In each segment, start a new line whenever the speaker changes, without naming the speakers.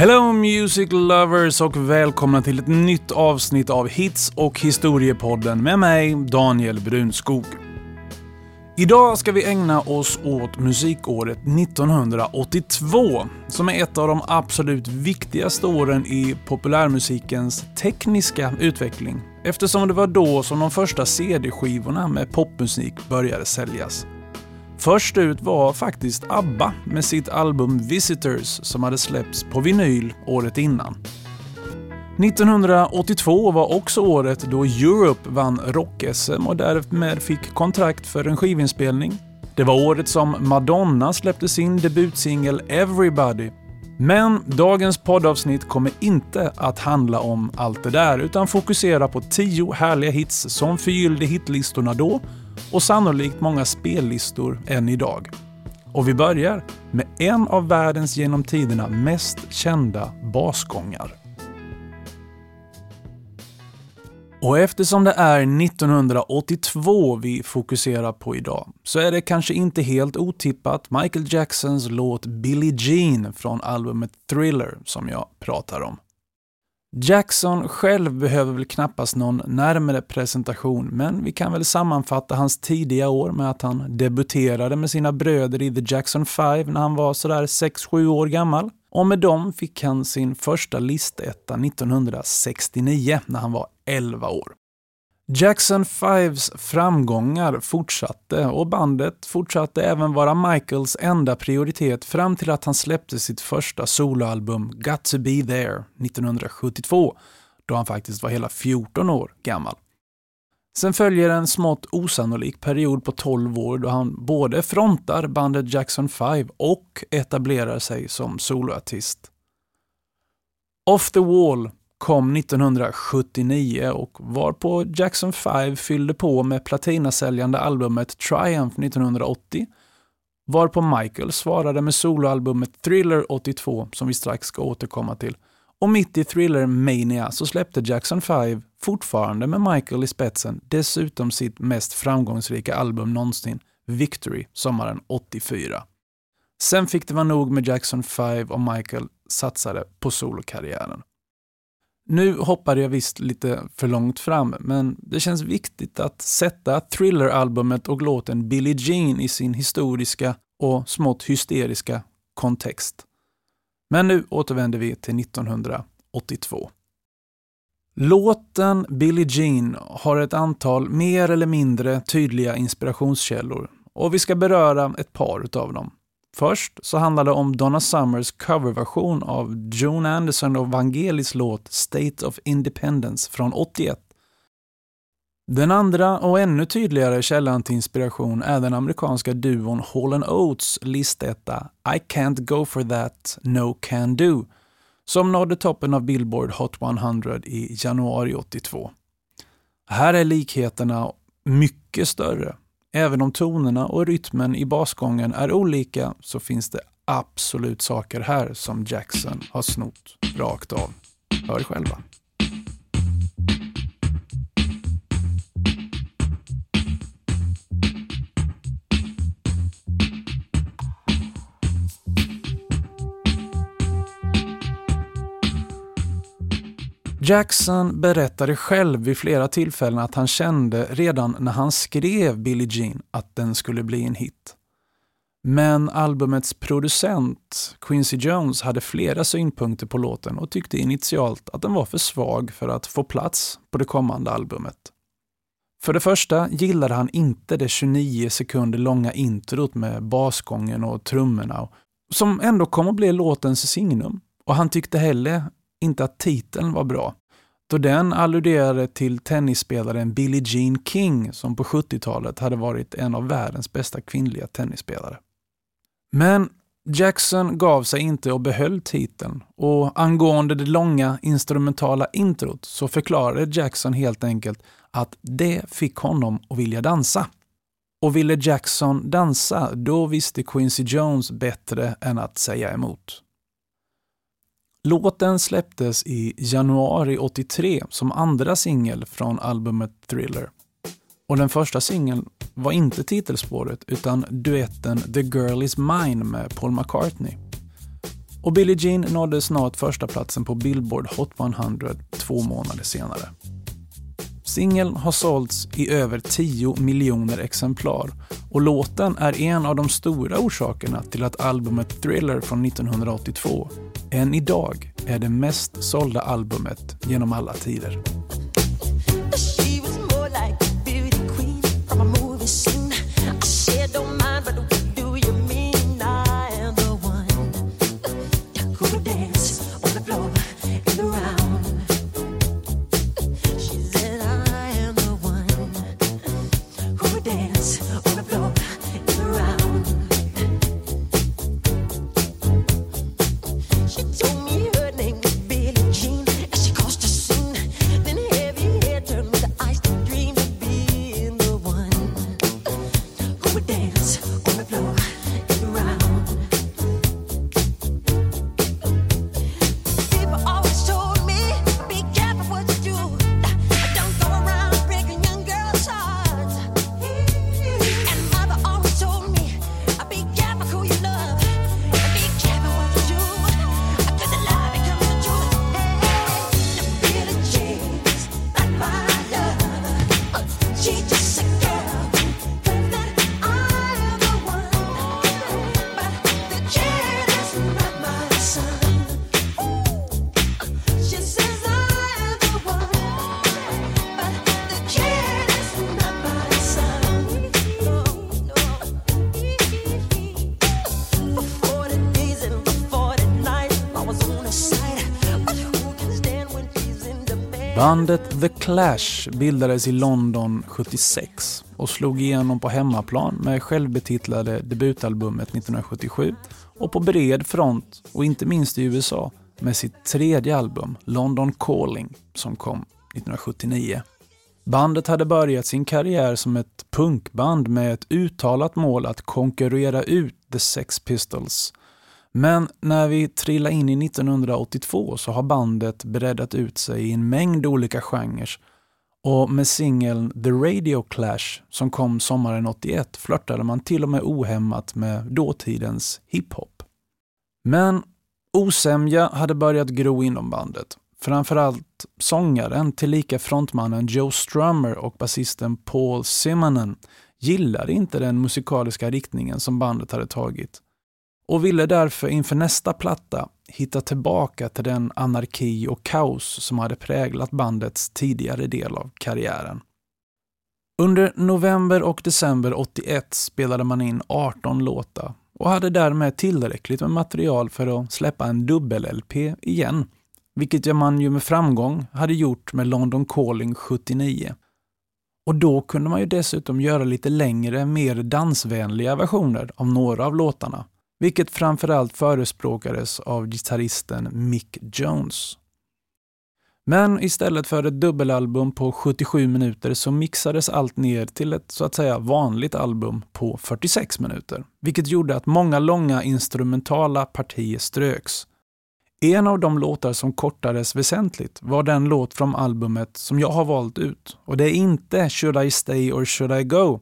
Hello Music Lovers och välkomna till ett nytt avsnitt av Hits och historiepodden med mig, Daniel Brunskog. Idag ska vi ägna oss åt musikåret 1982, som är ett av de absolut viktigaste åren i populärmusikens tekniska utveckling, eftersom det var då som de första CD-skivorna med popmusik började säljas. Först ut var faktiskt ABBA med sitt album Visitors som hade släppts på vinyl året innan. 1982 var också året då Europe vann rock-SM och därmed fick kontrakt för en skivinspelning. Det var året som Madonna släppte sin debutsingel Everybody. Men dagens poddavsnitt kommer inte att handla om allt det där utan fokusera på tio härliga hits som förgyllde hitlistorna då och sannolikt många spellistor än idag. Och vi börjar med en av världens genom tiderna mest kända basgångar. Och eftersom det är 1982 vi fokuserar på idag så är det kanske inte helt otippat Michael Jacksons låt Billie Jean från albumet Thriller som jag pratar om. Jackson själv behöver väl knappast någon närmare presentation, men vi kan väl sammanfatta hans tidiga år med att han debuterade med sina bröder i The Jackson 5 när han var sådär 6-7 år gammal. Och med dem fick han sin första listetta 1969 när han var 11 år. Jackson 5s framgångar fortsatte och bandet fortsatte även vara Michaels enda prioritet fram till att han släppte sitt första soloalbum Got to be there 1972, då han faktiskt var hela 14 år gammal. Sen följer en smått osannolik period på 12 år då han både frontar bandet Jackson 5 och etablerar sig som soloartist. Off the Wall kom 1979 och varpå Jackson 5 fyllde på med platinasäljande albumet Triumph 1980, varpå Michael svarade med soloalbumet Thriller 82 som vi strax ska återkomma till. Och mitt i Thriller Mania så släppte Jackson 5, fortfarande med Michael i spetsen, dessutom sitt mest framgångsrika album någonsin, Victory, sommaren 84. Sen fick det vara nog med Jackson 5 och Michael satsade på solokarriären. Nu hoppade jag visst lite för långt fram, men det känns viktigt att sätta Thriller-albumet och låten Billie Jean i sin historiska och smått hysteriska kontext. Men nu återvänder vi till 1982. Låten Billie Jean har ett antal mer eller mindre tydliga inspirationskällor och vi ska beröra ett par utav dem. Först så handlar det om Donna Summers coverversion av Joan Anderson och Vangelis låt State of Independence från 81. Den andra och ännu tydligare källan till inspiration är den amerikanska duon Hall Oates listetta I Can't Go For That No Can Do som nådde toppen av Billboard Hot 100 i januari 82. Här är likheterna mycket större Även om tonerna och rytmen i basgången är olika så finns det absolut saker här som Jackson har snott rakt av. Hör själva. Jackson berättade själv vid flera tillfällen att han kände redan när han skrev Billie Jean att den skulle bli en hit. Men albumets producent Quincy Jones hade flera synpunkter på låten och tyckte initialt att den var för svag för att få plats på det kommande albumet. För det första gillade han inte det 29 sekunder långa introt med basgången och trummorna som ändå kom att bli låtens signum. Och han tyckte heller inte att titeln var bra, då den alluderade till tennisspelaren Billie Jean King som på 70-talet hade varit en av världens bästa kvinnliga tennisspelare. Men Jackson gav sig inte och behöll titeln och angående det långa instrumentala introt så förklarade Jackson helt enkelt att det fick honom att vilja dansa. Och ville Jackson dansa, då visste Quincy Jones bättre än att säga emot. Låten släpptes i januari 83 som andra singel från albumet Thriller. Och den första singeln var inte titelspåret utan duetten The Girl Is Mine med Paul McCartney. Och Billie Jean nådde snart första platsen på Billboard Hot 100 två månader senare. Singeln har sålts i över 10 miljoner exemplar och låten är en av de stora orsakerna till att albumet Thriller från 1982 än idag är det mest sålda albumet genom alla tider. Clash bildades i London 76 och slog igenom på hemmaplan med självbetitlade debutalbumet 1977 och på bred front och inte minst i USA med sitt tredje album London Calling som kom 1979. Bandet hade börjat sin karriär som ett punkband med ett uttalat mål att konkurrera ut The Sex Pistols men när vi trillar in i 1982 så har bandet breddat ut sig i en mängd olika genrer och med singeln The Radio Clash som kom sommaren 81 flörtade man till och med ohämmat med dåtidens hiphop. Men osämja hade börjat gro inom bandet. Framförallt sångaren, tillika frontmannen Joe Strummer och basisten Paul Simonen gillade inte den musikaliska riktningen som bandet hade tagit och ville därför inför nästa platta hitta tillbaka till den anarki och kaos som hade präglat bandets tidigare del av karriären. Under november och december 81 spelade man in 18 låtar och hade därmed tillräckligt med material för att släppa en dubbel-LP igen, vilket man ju med framgång hade gjort med London Calling 79. Och då kunde man ju dessutom göra lite längre, mer dansvänliga versioner av några av låtarna vilket framförallt förespråkades av gitarristen Mick Jones. Men istället för ett dubbelalbum på 77 minuter så mixades allt ner till ett så att säga vanligt album på 46 minuter, vilket gjorde att många långa instrumentala partier ströks. En av de låtar som kortades väsentligt var den låt från albumet som jag har valt ut och det är inte Should I Stay or Should I Go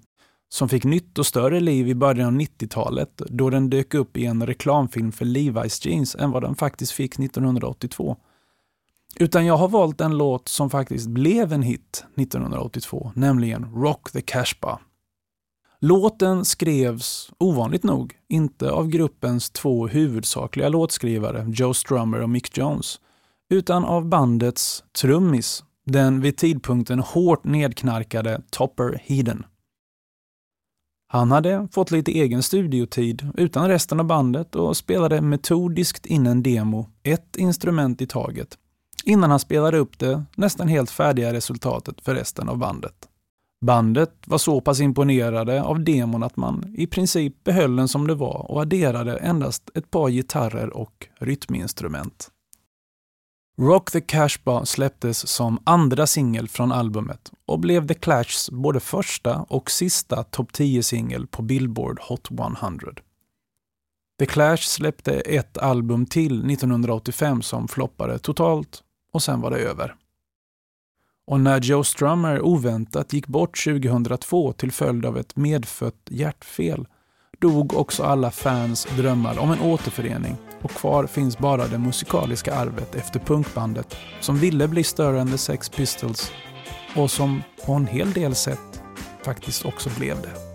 som fick nytt och större liv i början av 90-talet då den dök upp i en reklamfilm för Levi's Jeans än vad den faktiskt fick 1982. Utan jag har valt en låt som faktiskt blev en hit 1982, nämligen Rock the Cashba. Låten skrevs, ovanligt nog, inte av gruppens två huvudsakliga låtskrivare, Joe Strummer och Mick Jones, utan av bandets trummis, den vid tidpunkten hårt nedknarkade Topper Heeden. Han hade fått lite egen studiotid utan resten av bandet och spelade metodiskt in en demo, ett instrument i taget, innan han spelade upp det nästan helt färdiga resultatet för resten av bandet. Bandet var så pass imponerade av demon att man i princip behöll den som det var och adderade endast ett par gitarrer och rytminstrument. Rock the Cashba släpptes som andra singel från albumet och blev The Clashs både första och sista topp 10-singel på Billboard Hot 100. The Clash släppte ett album till 1985 som floppade totalt och sen var det över. Och när Joe Strummer oväntat gick bort 2002 till följd av ett medfött hjärtfel dog också alla fans drömmar om en återförening. Och kvar finns bara det musikaliska arvet efter punkbandet som ville bli större än The Sex Pistols. Och som på en hel del sätt faktiskt också blev det.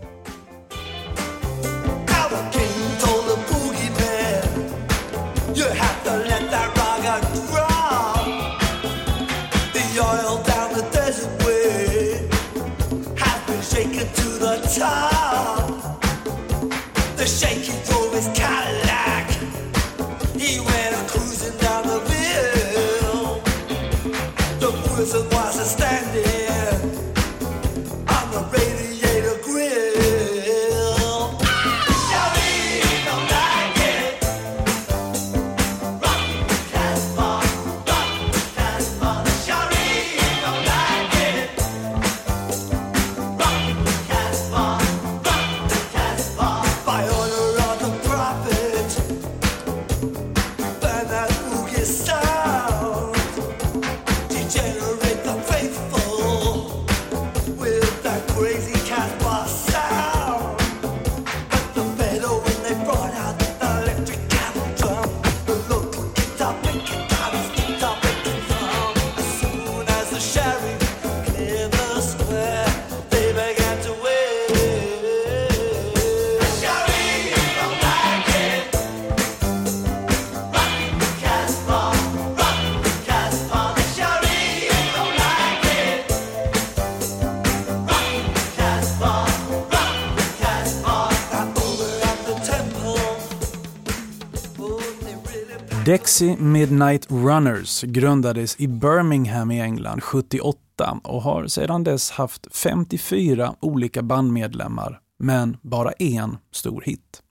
Dexy Midnight Runners grundades i Birmingham i England 78 och har sedan dess haft 54 olika bandmedlemmar, men bara en stor hit.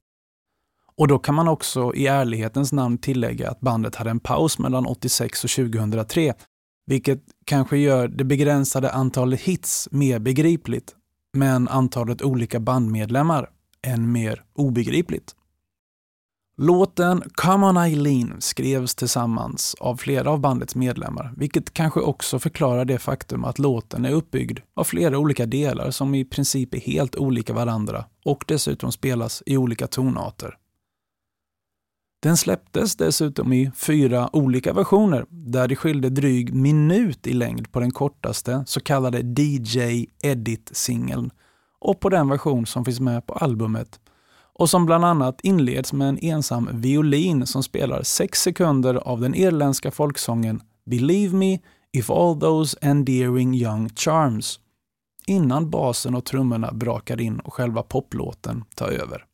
Och då kan man också i ärlighetens namn tillägga att bandet hade en paus mellan 86 och 2003, vilket kanske gör det begränsade antalet hits mer begripligt, men antalet olika bandmedlemmar än mer obegripligt. Låten Come On Eileen skrevs tillsammans av flera av bandets medlemmar, vilket kanske också förklarar det faktum att låten är uppbyggd av flera olika delar som i princip är helt olika varandra och dessutom spelas i olika tonarter. Den släpptes dessutom i fyra olika versioner där det skilde dryg minut i längd på den kortaste så kallade DJ Edit-singeln och på den version som finns med på albumet och som bland annat inleds med en ensam violin som spelar sex sekunder av den irländska folksången Believe me if all those endearing young charms innan basen och trummorna brakar in och själva poplåten tar över.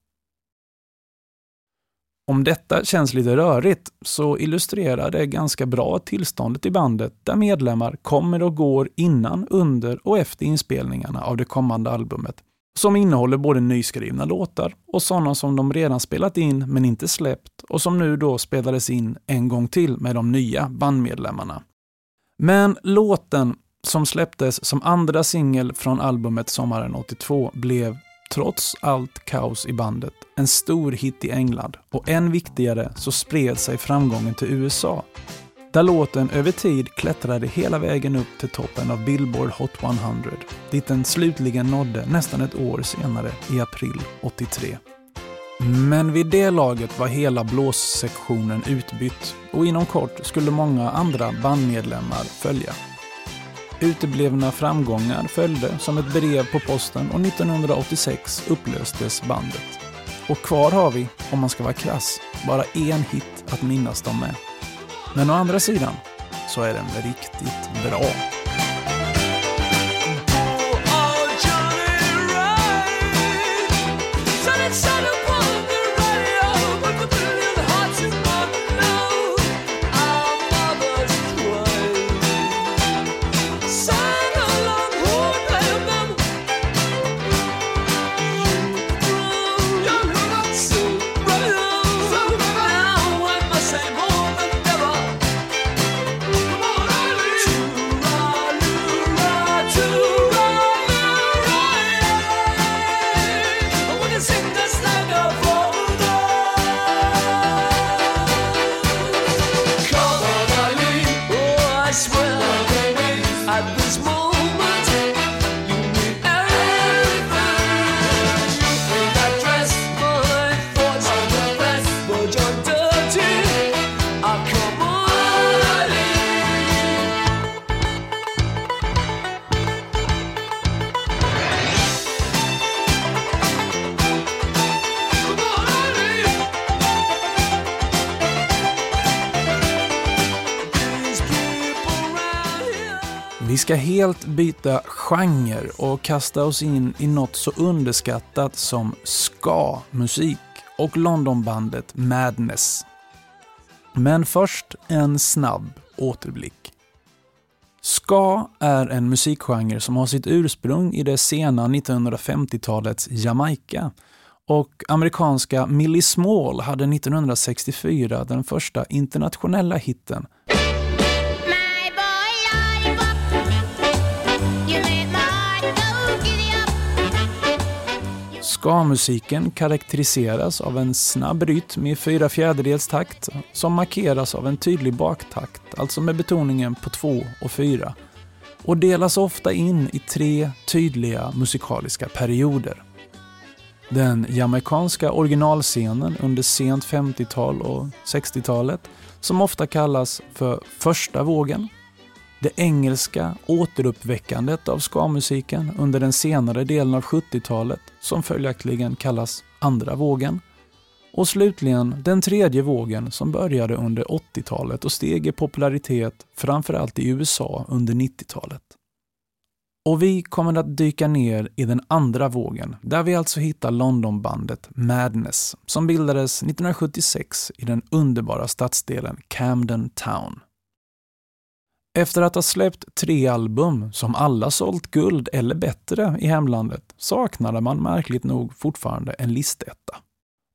Om detta känns lite rörigt så illustrerar det ganska bra tillståndet i bandet där medlemmar kommer och går innan, under och efter inspelningarna av det kommande albumet som innehåller både nyskrivna låtar och sådana som de redan spelat in men inte släppt och som nu då spelades in en gång till med de nya bandmedlemmarna. Men låten som släpptes som andra singel från albumet sommaren 82 blev, trots allt kaos i bandet, en stor hit i England och än viktigare så spred sig framgången till USA där låten över tid klättrade hela vägen upp till toppen av Billboard Hot 100, dit den slutligen nådde nästan ett år senare i april 83. Men vid det laget var hela blåssektionen utbytt och inom kort skulle många andra bandmedlemmar följa. Uteblivna framgångar följde som ett brev på posten och 1986 upplöstes bandet. Och kvar har vi, om man ska vara krass, bara en hit att minnas dem med. Men å andra sidan så är den riktigt bra. Ska helt byta genre och kasta oss in i något så underskattat som ska-musik och Londonbandet Madness. Men först en snabb återblick. Ska är en musikgenre som har sitt ursprung i det sena 1950-talets Jamaica och amerikanska Millie Small hade 1964 den första internationella hitten Ska-musiken karaktäriseras av en snabb rytm i fyra fjärdedels takt som markeras av en tydlig baktakt, alltså med betoningen på två och fyra och delas ofta in i tre tydliga musikaliska perioder. Den jamaicanska originalscenen under sent 50-tal och 60-talet som ofta kallas för första vågen det engelska återuppväckandet av ska-musiken under den senare delen av 70-talet, som följaktligen kallas andra vågen. Och slutligen den tredje vågen som började under 80-talet och steg i popularitet framförallt i USA under 90-talet. Och vi kommer att dyka ner i den andra vågen, där vi alltså hittar Londonbandet Madness, som bildades 1976 i den underbara stadsdelen Camden Town. Efter att ha släppt tre album som alla sålt guld eller bättre i hemlandet saknade man märkligt nog fortfarande en listetta.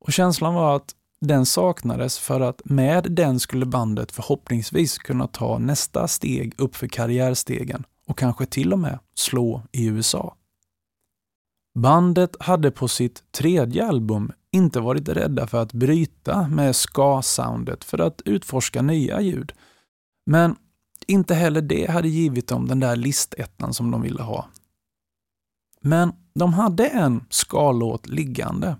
Och känslan var att den saknades för att med den skulle bandet förhoppningsvis kunna ta nästa steg upp för karriärstegen och kanske till och med slå i USA. Bandet hade på sitt tredje album inte varit rädda för att bryta med ska-soundet för att utforska nya ljud. Men inte heller det hade givit dem den där listettan som de ville ha. Men de hade en skallåt liggande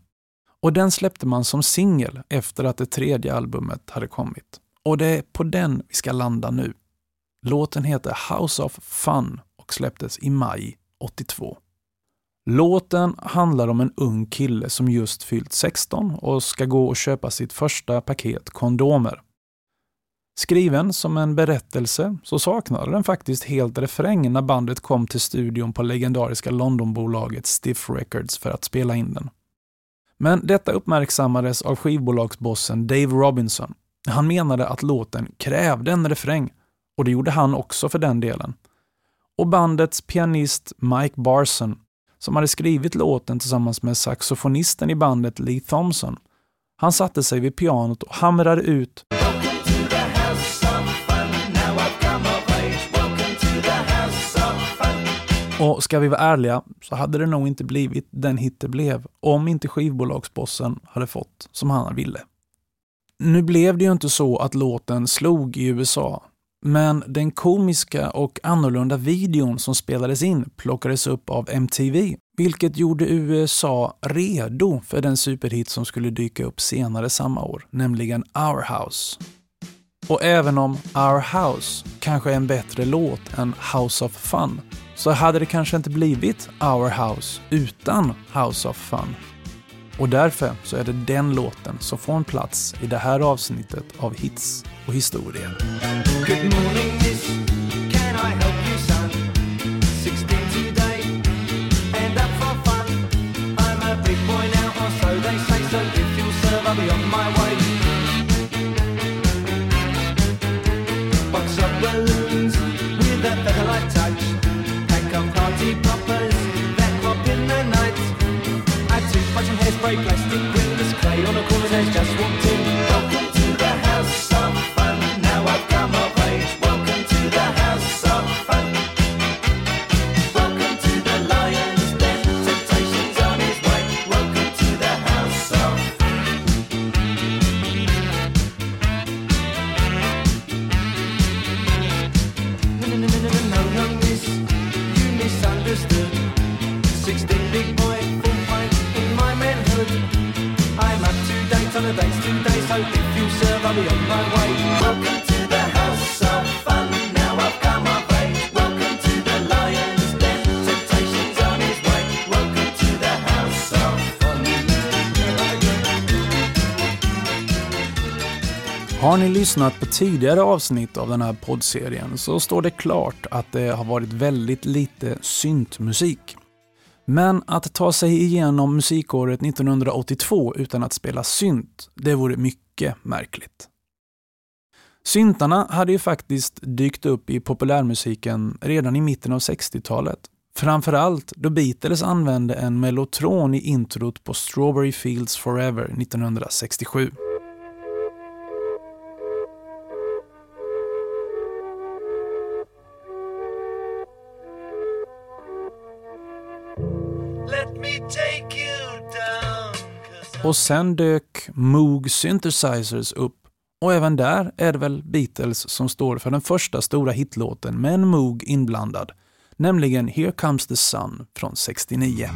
och den släppte man som singel efter att det tredje albumet hade kommit. Och det är på den vi ska landa nu. Låten heter House of Fun och släpptes i maj 82. Låten handlar om en ung kille som just fyllt 16 och ska gå och köpa sitt första paket kondomer Skriven som en berättelse så saknade den faktiskt helt refräng när bandet kom till studion på legendariska Londonbolaget Stiff Records för att spela in den. Men detta uppmärksammades av skivbolagsbossen Dave Robinson. Han menade att låten krävde en refräng och det gjorde han också för den delen. Och bandets pianist Mike Barson, som hade skrivit låten tillsammans med saxofonisten i bandet Lee Thompson, han satte sig vid pianot och hamrade ut Och ska vi vara ärliga så hade det nog inte blivit den hit det blev om inte skivbolagsbossen hade fått som han ville. Nu blev det ju inte så att låten slog i USA, men den komiska och annorlunda videon som spelades in plockades upp av MTV, vilket gjorde USA redo för den superhit som skulle dyka upp senare samma år, nämligen Our House. Och även om Our House kanske är en bättre låt än House of Fun så hade det kanske inte blivit Our House utan House of Fun. Och därför så är det den låten som får en plats i det här avsnittet av Hits och historia. Spray plastic windows, clay on a corner, just walked in. Lyssnat på tidigare avsnitt av den här poddserien så står det klart att det har varit väldigt lite syntmusik. Men att ta sig igenom musikåret 1982 utan att spela synt, det vore mycket märkligt. Syntarna hade ju faktiskt dykt upp i populärmusiken redan i mitten av 60-talet. Framförallt då Beatles använde en mellotron i introt på Strawberry Fields Forever 1967. Och sen dök Moog Synthesizers upp och även där är det väl Beatles som står för den första stora hitlåten med en Moog inblandad, nämligen Here comes the sun från 69.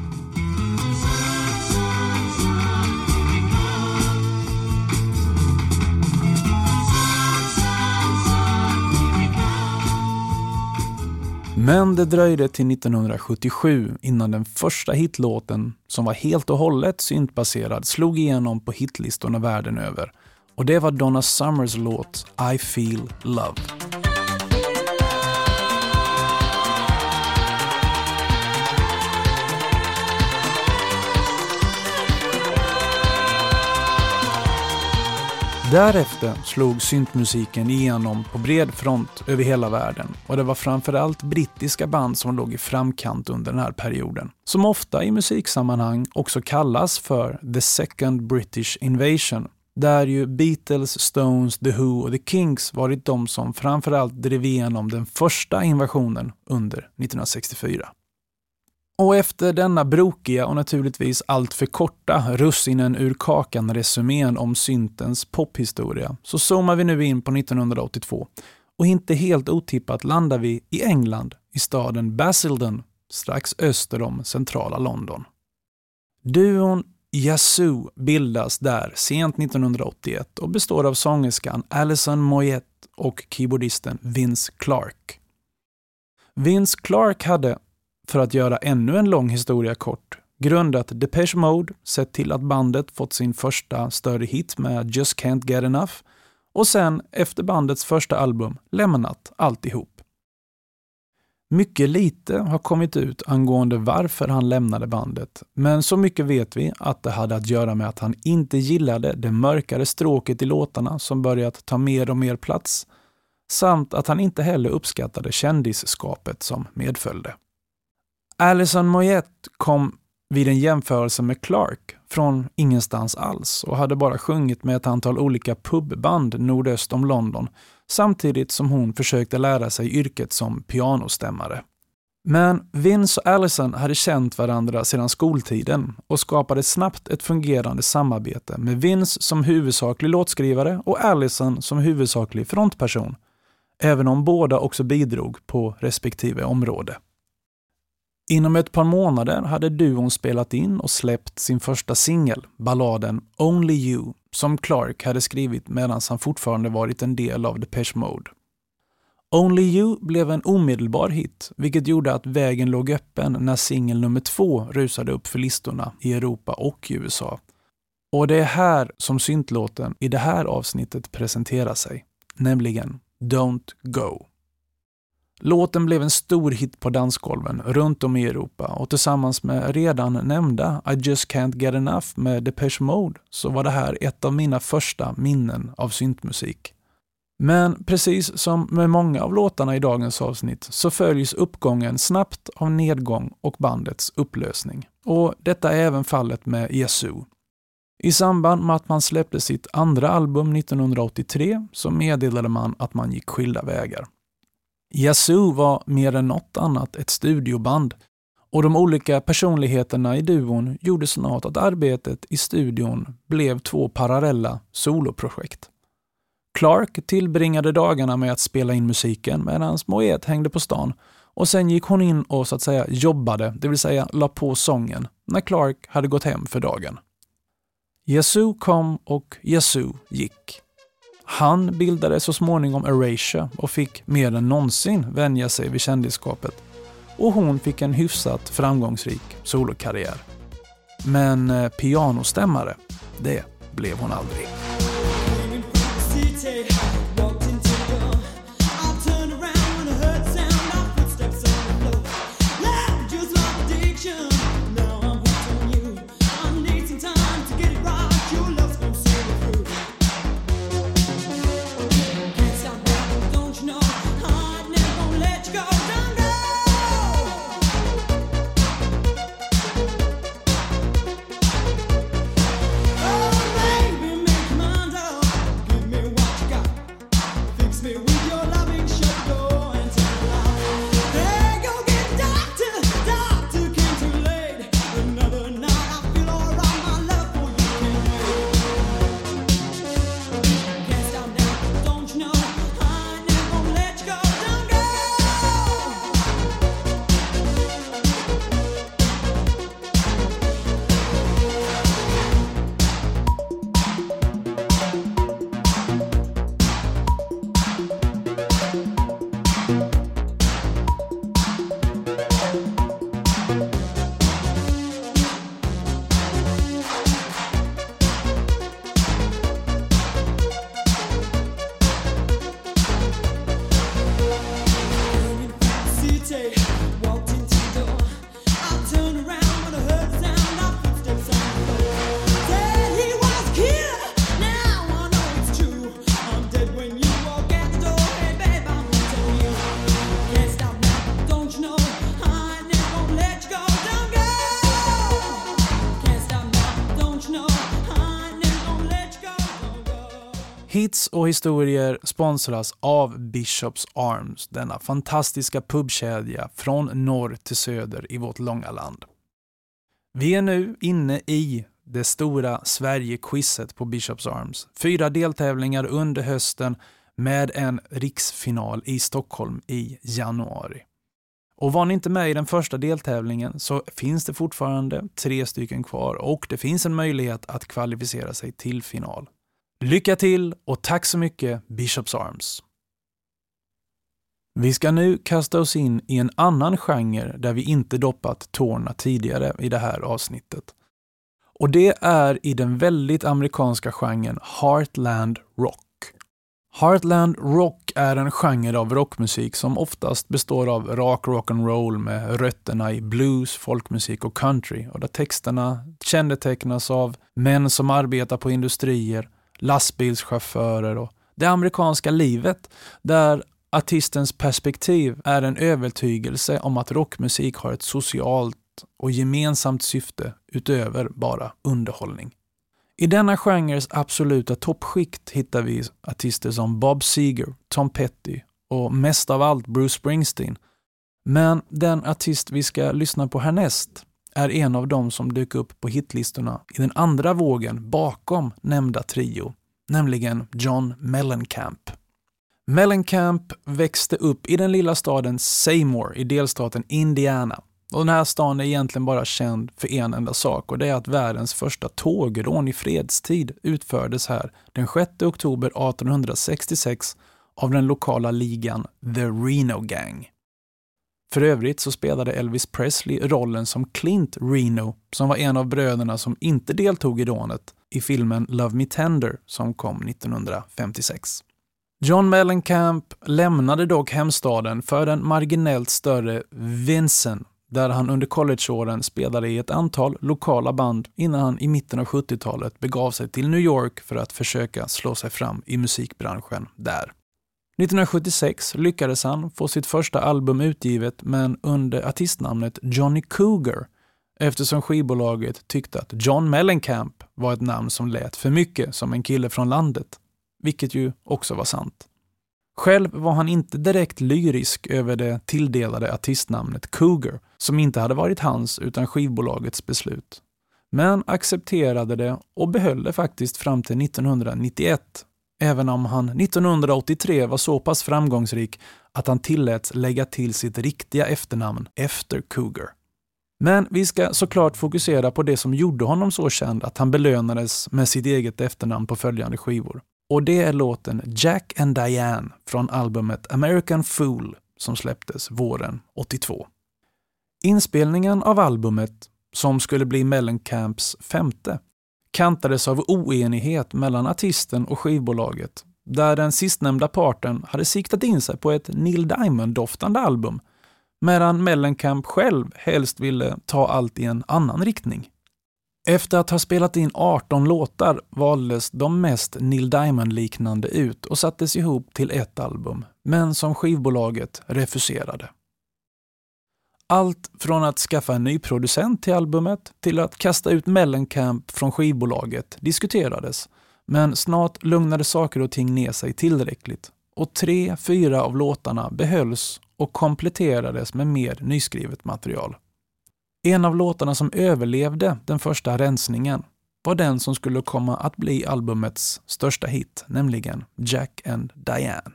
Men det dröjde till 1977 innan den första hitlåten, som var helt och hållet syntbaserad, slog igenom på hitlistorna världen över. Och det var Donna Summers låt I feel love. Därefter slog syntmusiken igenom på bred front över hela världen och det var framförallt brittiska band som låg i framkant under den här perioden. Som ofta i musiksammanhang också kallas för “the second British invasion” där ju Beatles, Stones, The Who och The Kinks varit de som framförallt drev igenom den första invasionen under 1964. Och efter denna brokiga och naturligtvis alltför korta russinen ur kakan-resumén om syntens pophistoria så zoomar vi nu in på 1982 och inte helt otippat landar vi i England, i staden Basildon, strax öster om centrala London. Duon Yazoo bildas där sent 1981 och består av sångerskan Alison Moyet och keyboardisten Vince Clark. Vince Clark hade för att göra ännu en lång historia kort, grundat Depeche Mode, sett till att bandet fått sin första större hit med Just Can't Get Enough och sen, efter bandets första album, lämnat alltihop. Mycket lite har kommit ut angående varför han lämnade bandet, men så mycket vet vi att det hade att göra med att han inte gillade det mörkare stråket i låtarna som börjat ta mer och mer plats, samt att han inte heller uppskattade kändisskapet som medföljde. Alison Moyette kom vid en jämförelse med Clark från ingenstans alls och hade bara sjungit med ett antal olika pubband nordöst om London samtidigt som hon försökte lära sig yrket som pianostämmare. Men Vince och Allison hade känt varandra sedan skoltiden och skapade snabbt ett fungerande samarbete med Vince som huvudsaklig låtskrivare och Allison som huvudsaklig frontperson, även om båda också bidrog på respektive område. Inom ett par månader hade duon spelat in och släppt sin första singel, balladen Only You, som Clark hade skrivit medan han fortfarande varit en del av Depeche Mode. Only You blev en omedelbar hit, vilket gjorde att vägen låg öppen när singel nummer två rusade upp för listorna i Europa och USA. Och det är här som syntlåten i det här avsnittet presenterar sig, nämligen Don't Go. Låten blev en stor hit på dansgolven runt om i Europa och tillsammans med redan nämnda I just can't get enough med Depeche Mode så var det här ett av mina första minnen av syntmusik. Men precis som med många av låtarna i dagens avsnitt så följs uppgången snabbt av nedgång och bandets upplösning. Och detta är även fallet med Yazoo. I samband med att man släppte sitt andra album 1983 så meddelade man att man gick skilda vägar. Yazoo var mer än något annat ett studioband och de olika personligheterna i duon gjorde snart att arbetet i studion blev två parallella soloprojekt. Clark tillbringade dagarna med att spela in musiken medan Moet hängde på stan och sen gick hon in och så att säga jobbade, det vill säga la på sången, när Clark hade gått hem för dagen. Yazoo kom och Yazoo gick. Han bildade så småningom Erasure och fick mer än någonsin vänja sig vid kändisskapet. Och hon fick en hyfsat framgångsrik solokarriär. Men eh, pianostämmare, det blev hon aldrig. Historier sponsras av Bishops Arms, denna fantastiska pubkedja från norr till söder i vårt långa land. Vi är nu inne i det stora Sverige-quizet på Bishops Arms. Fyra deltävlingar under hösten med en riksfinal i Stockholm i januari. Och var ni inte med i den första deltävlingen så finns det fortfarande tre stycken kvar och det finns en möjlighet att kvalificera sig till final. Lycka till och tack så mycket Bishops Arms! Vi ska nu kasta oss in i en annan genre där vi inte doppat tårna tidigare i det här avsnittet. Och det är i den väldigt amerikanska genren Heartland Rock. Heartland Rock är en genre av rockmusik som oftast består av rak rock'n'roll med rötterna i blues, folkmusik och country och där texterna kännetecknas av män som arbetar på industrier, lastbilschaufförer och det amerikanska livet där artistens perspektiv är en övertygelse om att rockmusik har ett socialt och gemensamt syfte utöver bara underhållning. I denna genres absoluta toppskikt hittar vi artister som Bob Seger, Tom Petty och mest av allt Bruce Springsteen. Men den artist vi ska lyssna på härnäst är en av dem som dök upp på hitlistorna i den andra vågen bakom nämnda trio, nämligen John Mellencamp. Mellencamp växte upp i den lilla staden Seymour i delstaten Indiana och den här staden är egentligen bara känd för en enda sak och det är att världens första tågrån i fredstid utfördes här den 6 oktober 1866 av den lokala ligan The Reno Gang. För övrigt så spelade Elvis Presley rollen som Clint Reno, som var en av bröderna som inte deltog i rånet i filmen Love Me Tender som kom 1956. John Mellencamp lämnade dock hemstaden för den marginellt större Vincent där han under collegeåren spelade i ett antal lokala band innan han i mitten av 70-talet begav sig till New York för att försöka slå sig fram i musikbranschen där. 1976 lyckades han få sitt första album utgivet men under artistnamnet Johnny Cougar eftersom skivbolaget tyckte att John Mellencamp var ett namn som lät för mycket som en kille från landet, vilket ju också var sant. Själv var han inte direkt lyrisk över det tilldelade artistnamnet Cougar, som inte hade varit hans utan skivbolagets beslut. Men accepterade det och behöll det faktiskt fram till 1991, även om han 1983 var så pass framgångsrik att han tilläts lägga till sitt riktiga efternamn efter Cougar. Men vi ska såklart fokusera på det som gjorde honom så känd att han belönades med sitt eget efternamn på följande skivor. Och det är låten Jack and Diane från albumet American Fool som släpptes våren 82. Inspelningen av albumet, som skulle bli Mellencamps femte, kantades av oenighet mellan artisten och skivbolaget, där den sistnämnda parten hade siktat in sig på ett Neil Diamond-doftande album, medan Mellencamp själv helst ville ta allt i en annan riktning. Efter att ha spelat in 18 låtar valdes de mest Neil Diamond-liknande ut och sattes ihop till ett album, men som skivbolaget refuserade. Allt från att skaffa en ny producent till albumet till att kasta ut Mellencamp från skivbolaget diskuterades, men snart lugnade saker och ting ner sig tillräckligt och tre, fyra av låtarna behölls och kompletterades med mer nyskrivet material. En av låtarna som överlevde den första rensningen var den som skulle komma att bli albumets största hit, nämligen Jack and Diane.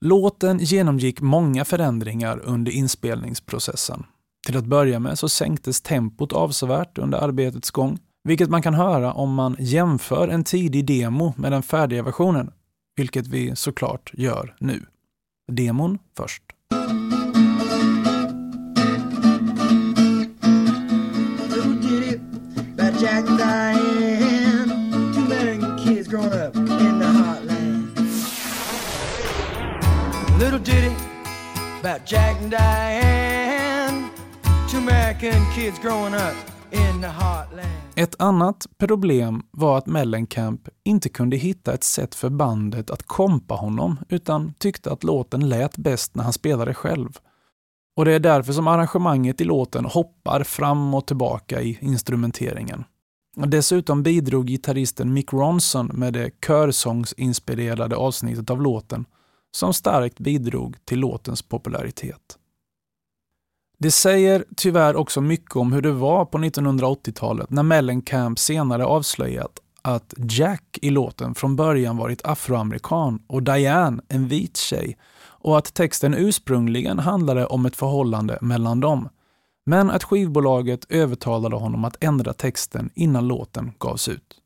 Låten genomgick många förändringar under inspelningsprocessen. Till att börja med så sänktes tempot avsevärt under arbetets gång, vilket man kan höra om man jämför en tidig demo med den färdiga versionen, vilket vi såklart gör nu. Demon först. About Jack and Diane. Two American kids growing up in the heartland. Ett annat problem var att Mellencamp inte kunde hitta ett sätt för bandet att kompa honom utan tyckte att låten lät bäst när han spelade själv. Och det är därför som arrangemanget i låten hoppar fram och tillbaka i instrumenteringen. Dessutom bidrog gitarristen Mick Ronson med det körsångsinspirerade avsnittet av låten som starkt bidrog till låtens popularitet. Det säger tyvärr också mycket om hur det var på 1980-talet när Mellencamp senare avslöjat att Jack i låten från början varit afroamerikan och Diane en vit tjej och att texten ursprungligen handlade om ett förhållande mellan dem. Men att skivbolaget övertalade honom att ändra texten innan låten gavs ut.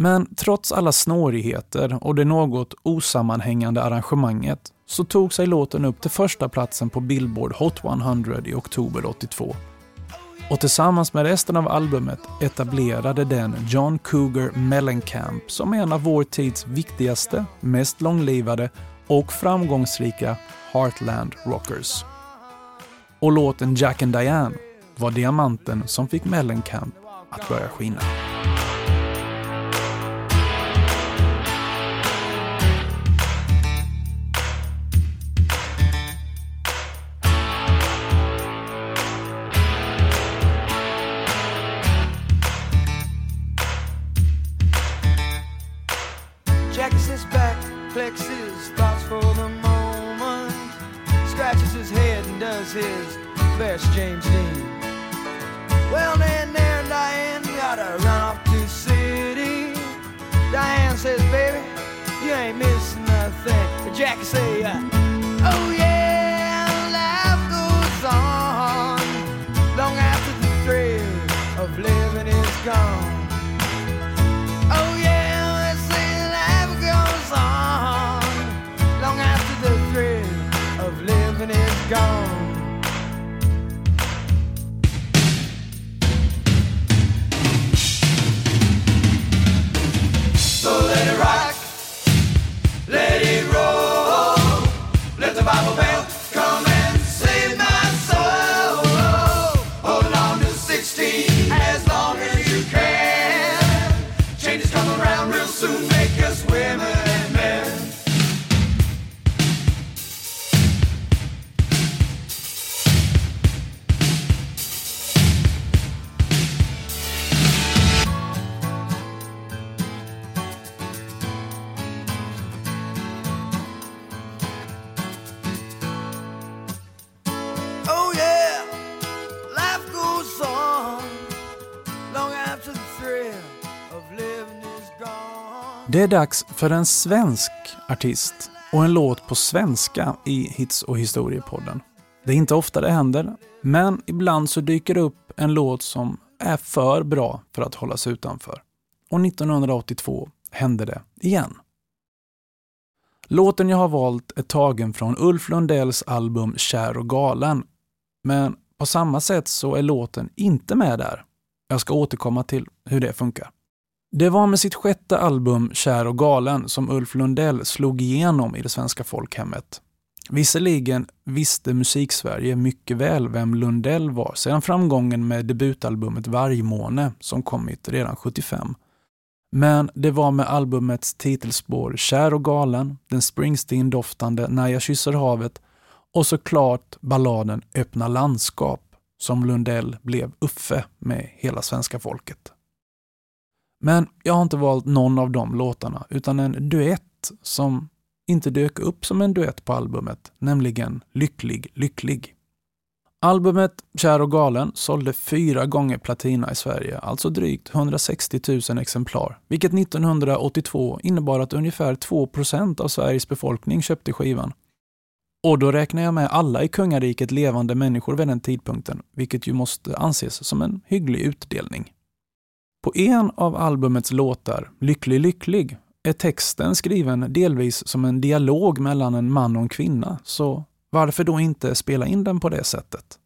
Men trots alla snårigheter och det något osammanhängande arrangemanget så tog sig låten upp till första platsen på Billboard Hot 100 i oktober 82. Och tillsammans med resten av albumet etablerade den John Cougar Mellencamp som en av vår tids viktigaste, mest långlivade och framgångsrika Heartland Rockers. Och låten Jack and Diane var diamanten som fick Mellencamp att börja skina.
is, there's James Dean. Well, then there Diane gotta run off to city. Diane says, baby, you ain't missing nothing. But Jackie say, uh, oh yeah, life goes on long after the thrill of living is gone. Oh yeah, let's say life goes on long after the thrill of living is gone.
Det är dags för en svensk artist och en låt på svenska i Hits och historiepodden. Det är inte ofta det händer, men ibland så dyker det upp en låt som är för bra för att hållas utanför. Och 1982 hände det igen. Låten jag har valt är tagen från Ulf Lundells album Kär och galen. Men på samma sätt så är låten inte med där. Jag ska återkomma till hur det funkar. Det var med sitt sjätte album Kär och galen som Ulf Lundell slog igenom i det svenska folkhemmet. Visserligen visste Musiksverige mycket väl vem Lundell var sedan framgången med debutalbumet Vargmåne som kommit redan 75. Men det var med albumets titelspår Kär och galen, den Springsteen-doftande När jag kysser havet och såklart balladen Öppna landskap som Lundell blev Uffe med hela svenska folket. Men jag har inte valt någon av de låtarna, utan en duett som inte dök upp som en duett på albumet, nämligen Lycklig lycklig. Albumet Kär och galen sålde fyra gånger platina i Sverige, alltså drygt 160 000 exemplar, vilket 1982 innebar att ungefär 2% av Sveriges befolkning köpte skivan. Och då räknar jag med alla i kungariket levande människor vid den tidpunkten, vilket ju måste anses som en hygglig utdelning. På en av albumets låtar, Lycklig lycklig, är texten skriven delvis som en dialog mellan en man och en kvinna, så varför då inte spela in den på det sättet?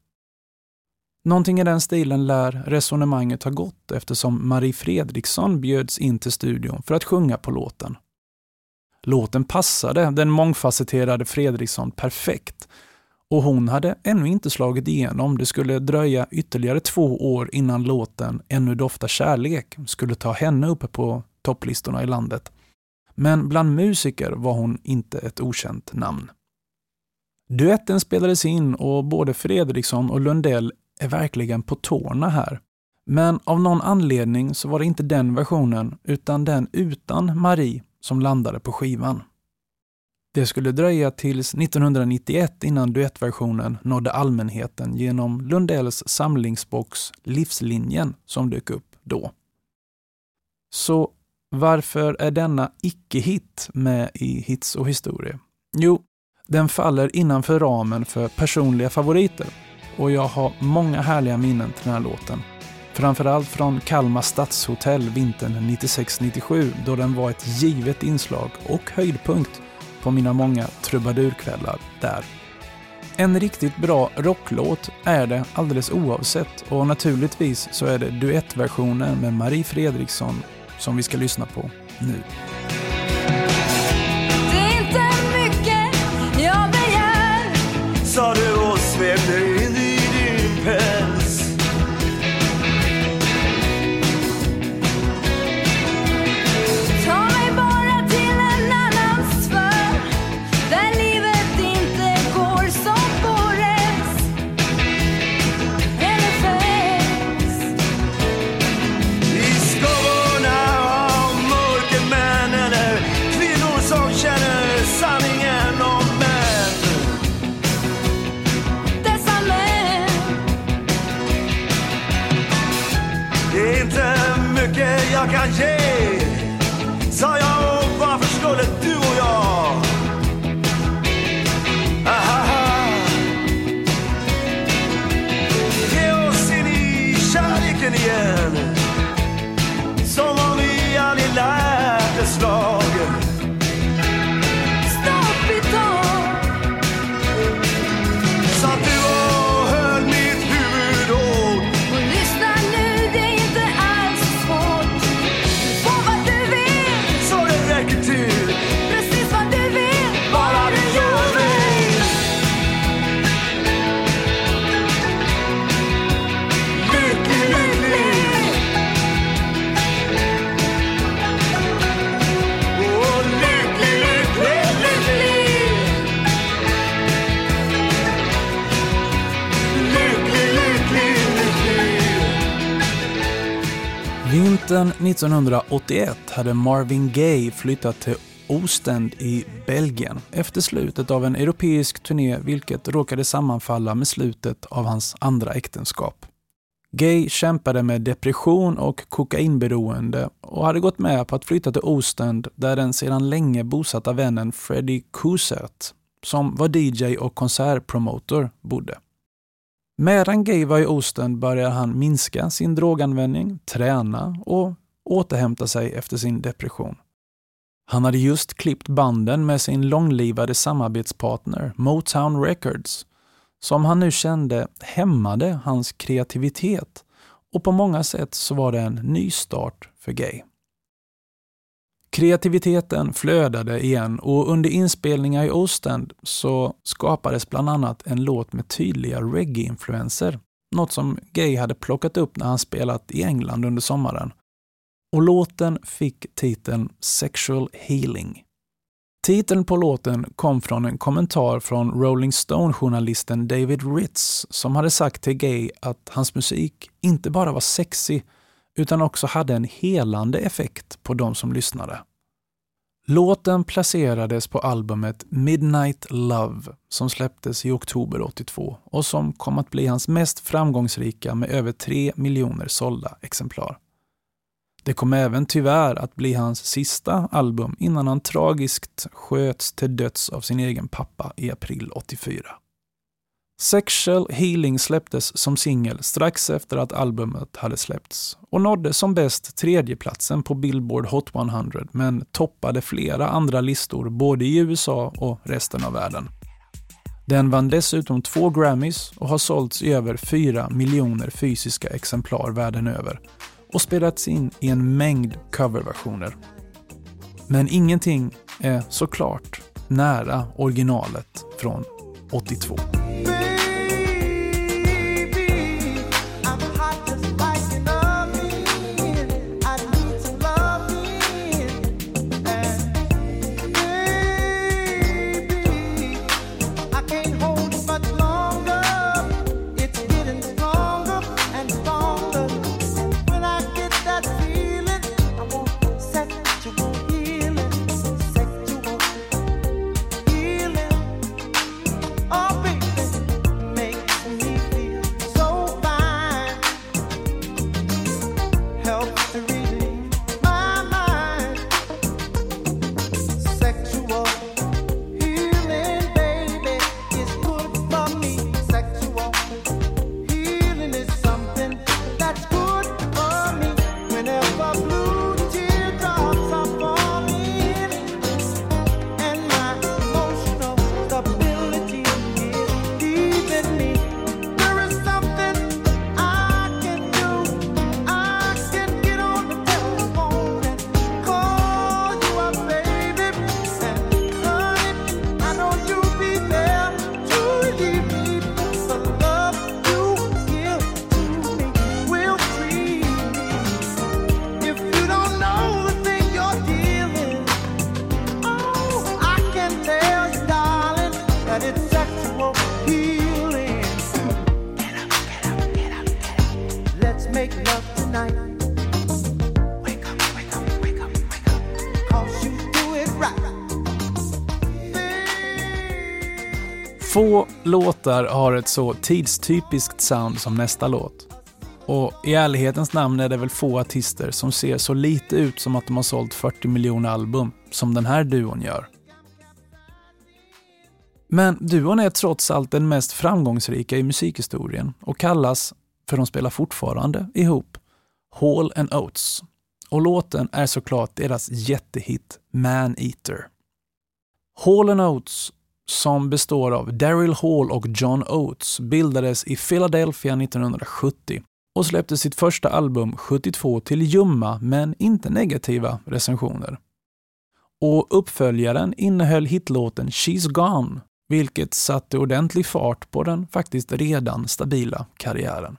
Någonting i den stilen lär resonemanget ha gått eftersom Marie Fredriksson bjöds in till studion för att sjunga på låten. Låten passade den mångfacetterade Fredriksson perfekt och hon hade ännu inte slagit igenom. Det skulle dröja ytterligare två år innan låten Ännu doftar kärlek skulle ta henne uppe på topplistorna i landet. Men bland musiker var hon inte ett okänt namn. Duetten spelades in och både Fredriksson och Lundell är verkligen på tårna här. Men av någon anledning så var det inte den versionen utan den utan Marie som landade på skivan. Det skulle dröja tills 1991 innan duettversionen nådde allmänheten genom Lundells samlingsbox Livslinjen som dök upp då. Så varför är denna icke-hit med i Hits och historia? Jo, den faller innanför ramen för personliga favoriter och jag har många härliga minnen till den här låten. Framförallt från Kalmar stadshotell vintern 96-97 då den var ett givet inslag och höjdpunkt på mina många trubadurkvällar där. En riktigt bra rocklåt är det alldeles oavsett och naturligtvis så är det duettversionen med Marie Fredriksson som vi ska lyssna på nu.
Det är inte mycket jag begär
mycket jag kan ge
Hösten 1981 hade Marvin Gaye flyttat till Ostend i Belgien efter slutet av en europeisk turné vilket råkade sammanfalla med slutet av hans andra äktenskap. Gay kämpade med depression och kokainberoende och hade gått med på att flytta till Ostend där den sedan länge bosatta vännen Freddie Cousert, som var DJ och konsertpromotor, bodde. Medan Gay var i Osten började han minska sin droganvändning, träna och återhämta sig efter sin depression. Han hade just klippt banden med sin långlivade samarbetspartner Motown Records, som han nu kände hämmade hans kreativitet och på många sätt så var det en ny start för Gay. Kreativiteten flödade igen och under inspelningar i Ostend så skapades bland annat en låt med tydliga reggae-influenser. Något som Gay hade plockat upp när han spelat i England under sommaren. Och låten fick titeln Sexual Healing. Titeln på låten kom från en kommentar från Rolling Stone-journalisten David Ritz som hade sagt till Gay att hans musik inte bara var sexig utan också hade en helande effekt på de som lyssnade. Låten placerades på albumet Midnight Love som släpptes i oktober 82 och som kom att bli hans mest framgångsrika med över 3 miljoner sålda exemplar. Det kom även tyvärr att bli hans sista album innan han tragiskt sköts till döds av sin egen pappa i april 84. Sexual Healing släpptes som singel strax efter att albumet hade släppts och nådde som bäst tredjeplatsen på Billboard Hot 100 men toppade flera andra listor både i USA och resten av världen. Den vann dessutom två Grammys och har sålts i över 4 miljoner fysiska exemplar världen över och spelats in i en mängd coverversioner. Men ingenting är såklart nära originalet från 82. Låtar har ett så tidstypiskt sound som nästa låt. Och i ärlighetens namn är det väl få artister som ser så lite ut som att de har sålt 40 miljoner album som den här duon gör. Men duon är trots allt den mest framgångsrika i musikhistorien och kallas, för de spelar fortfarande ihop, Hall and Oates. Och låten är såklart deras jättehit Man Eater. Hall and Oates, som består av Daryl Hall och John Oates, bildades i Philadelphia 1970 och släppte sitt första album 72 till ljumma men inte negativa recensioner. Och uppföljaren innehöll hitlåten She's Gone, vilket satte ordentlig fart på den faktiskt redan stabila karriären.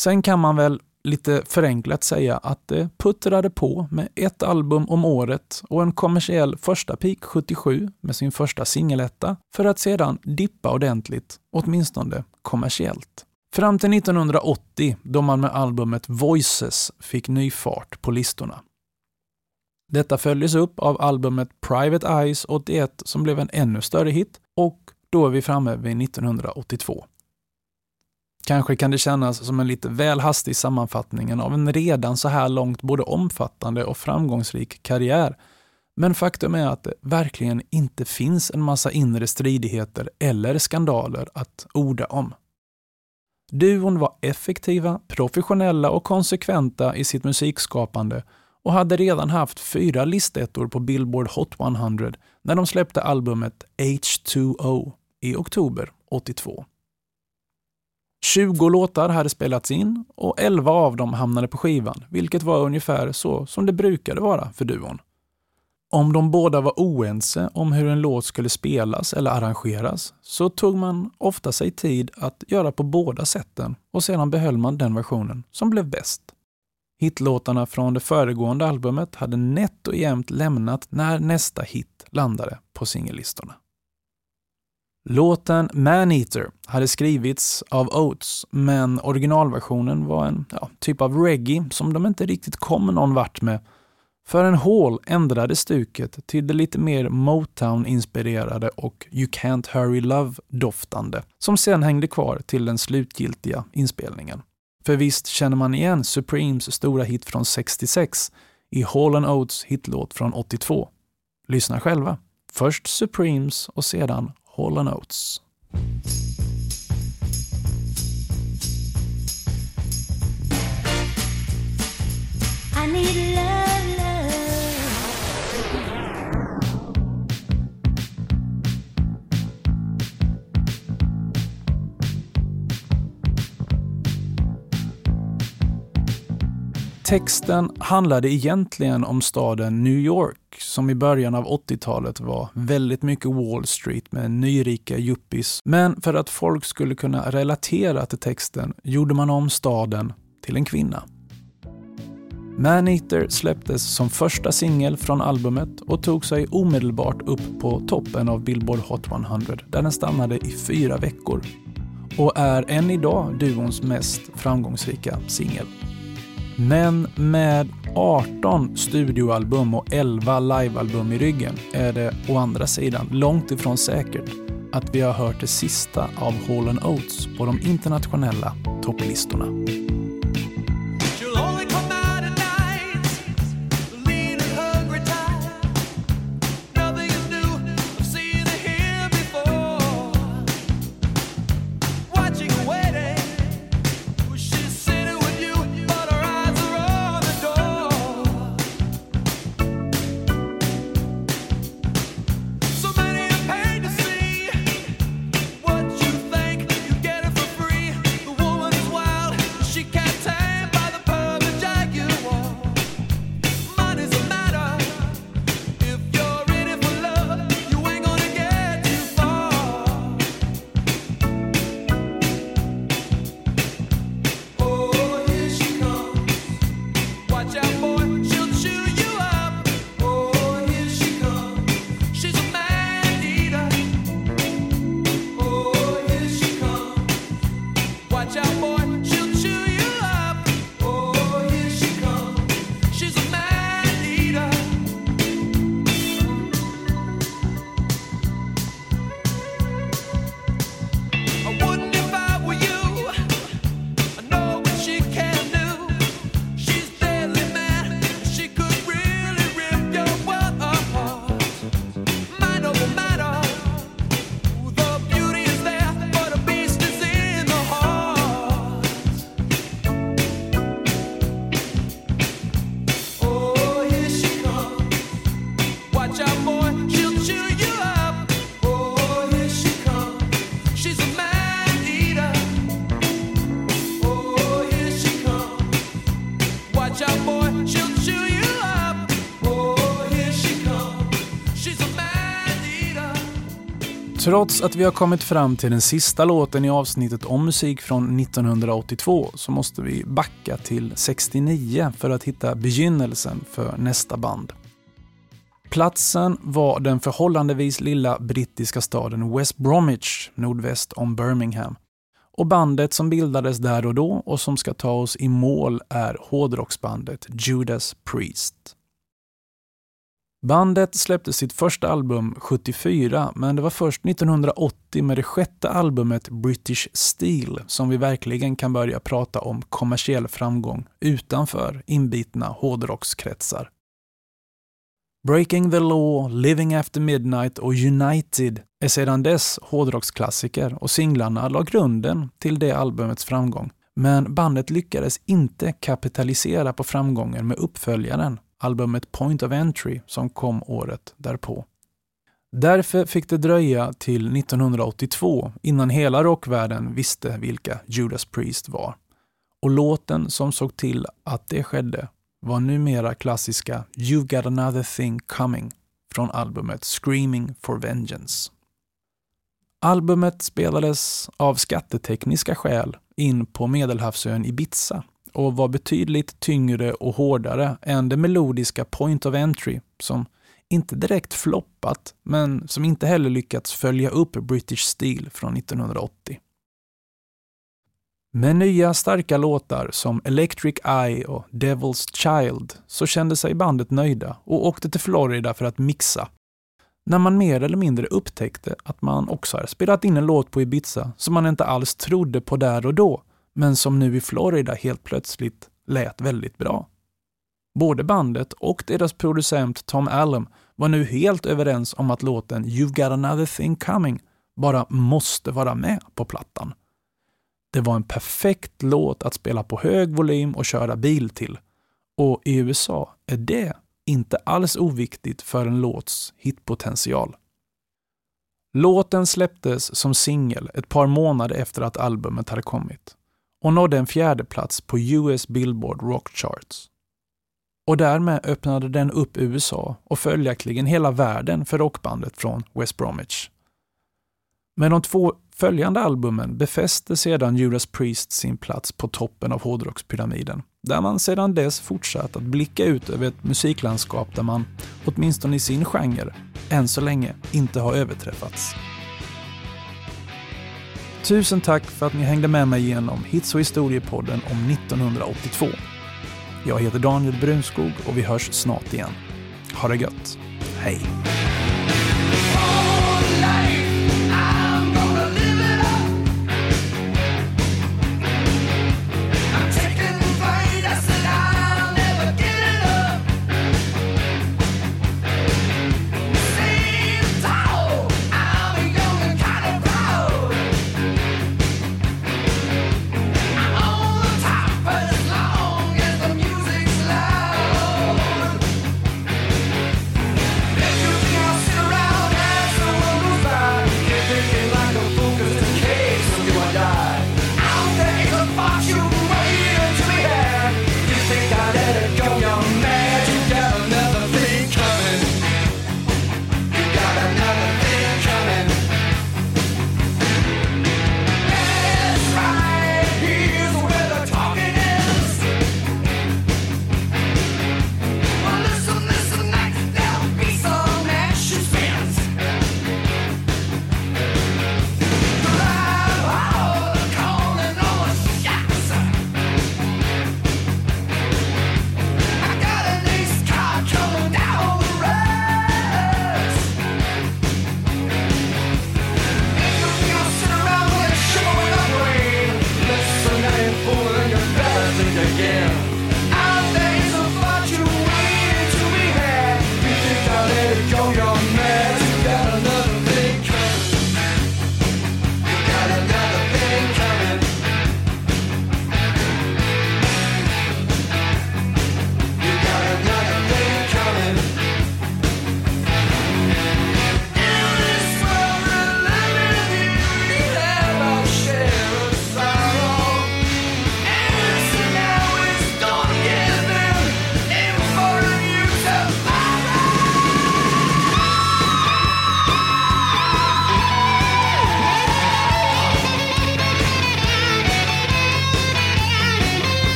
Sen kan man väl lite förenklat säga att det puttrade på med ett album om året och en kommersiell första peak 77 med sin första singeletta för att sedan dippa ordentligt, åtminstone kommersiellt. Fram till 1980 då man med albumet Voices fick ny fart på listorna. Detta följdes upp av albumet Private Eyes 81 som blev en ännu större hit och då är vi framme vid 1982. Kanske kan det kännas som en lite väl hastig sammanfattning av en redan så här långt både omfattande och framgångsrik karriär. Men faktum är att det verkligen inte finns en massa inre stridigheter eller skandaler att orda om. Duon var effektiva, professionella och konsekventa i sitt musikskapande och hade redan haft fyra listettor på Billboard Hot 100 när de släppte albumet H2O i oktober 82. 20 låtar hade spelats in och 11 av dem hamnade på skivan, vilket var ungefär så som det brukade vara för duon. Om de båda var oense om hur en låt skulle spelas eller arrangeras så tog man ofta sig tid att göra på båda sätten och sedan behöll man den versionen som blev bäst. Hitlåtarna från det föregående albumet hade nätt och jämnt lämnat när nästa hit landade på singellistorna. Låten Maneater hade skrivits av Oates, men originalversionen var en ja, typ av reggae som de inte riktigt kom någon vart med. För en Hall ändrade stuket till det lite mer Motown-inspirerade och You Can't Hurry Love-doftande, som sen hängde kvar till den slutgiltiga inspelningen. För visst känner man igen Supremes stora hit från 66 i Hall Oates hitlåt från 82. Lyssna själva. Först Supremes och sedan Hall Oates. Texten handlade egentligen om staden New York som i början av 80-talet var väldigt mycket Wall Street med nyrika yuppies. Men för att folk skulle kunna relatera till texten gjorde man om staden till en kvinna. Maneater släpptes som första singel från albumet och tog sig omedelbart upp på toppen av Billboard Hot 100 där den stannade i fyra veckor och är än idag duons mest framgångsrika singel. Men med 18 studioalbum och 11 livealbum i ryggen är det å andra sidan långt ifrån säkert att vi har hört det sista av Hall Oates på de internationella topplistorna. Trots att vi har kommit fram till den sista låten i avsnittet om musik från 1982 så måste vi backa till 69 för att hitta begynnelsen för nästa band. Platsen var den förhållandevis lilla brittiska staden West Bromwich nordväst om Birmingham. Och bandet som bildades där och då och som ska ta oss i mål är hårdrocksbandet Judas Priest. Bandet släppte sitt första album 74, men det var först 1980 med det sjätte albumet British Steel som vi verkligen kan börja prata om kommersiell framgång utanför inbitna hårdrockskretsar. Breaking the Law, Living After Midnight och United är sedan dess hårdrocksklassiker och singlarna la grunden till det albumets framgång. Men bandet lyckades inte kapitalisera på framgången med uppföljaren, albumet Point of Entry, som kom året därpå. Därför fick det dröja till 1982 innan hela rockvärlden visste vilka Judas Priest var. Och låten som såg till att det skedde var numera klassiska You've got another thing coming från albumet Screaming for Vengeance. Albumet spelades av skattetekniska skäl in på Medelhavsön Ibiza och var betydligt tyngre och hårdare än det melodiska Point of Entry som inte direkt floppat, men som inte heller lyckats följa upp British Steel från 1980. Med nya starka låtar som Electric Eye och Devil's Child så kände sig bandet nöjda och åkte till Florida för att mixa. När man mer eller mindre upptäckte att man också hade spelat in en låt på Ibiza som man inte alls trodde på där och då, men som nu i Florida helt plötsligt lät väldigt bra. Både bandet och deras producent Tom Allen var nu helt överens om att låten You've got another thing coming bara måste vara med på plattan. Det var en perfekt låt att spela på hög volym och köra bil till. Och i USA är det inte alls oviktigt för en låts hitpotential. Låten släpptes som singel ett par månader efter att albumet hade kommit och nådde en fjärde plats på US Billboard Rock Charts. Och därmed öppnade den upp USA och följaktligen hela världen för rockbandet från West Bromwich. Med de två följande albumen befäste sedan Judas Priest sin plats på toppen av hårdrockspyramiden, där man sedan dess fortsatt att blicka ut över ett musiklandskap där man, åtminstone i sin genre, än så länge inte har överträffats. Tusen tack för att ni hängde med mig genom Hits och historiepodden om 1982. Jag heter Daniel Brunskog och vi hörs snart igen. Ha det gött. Hej!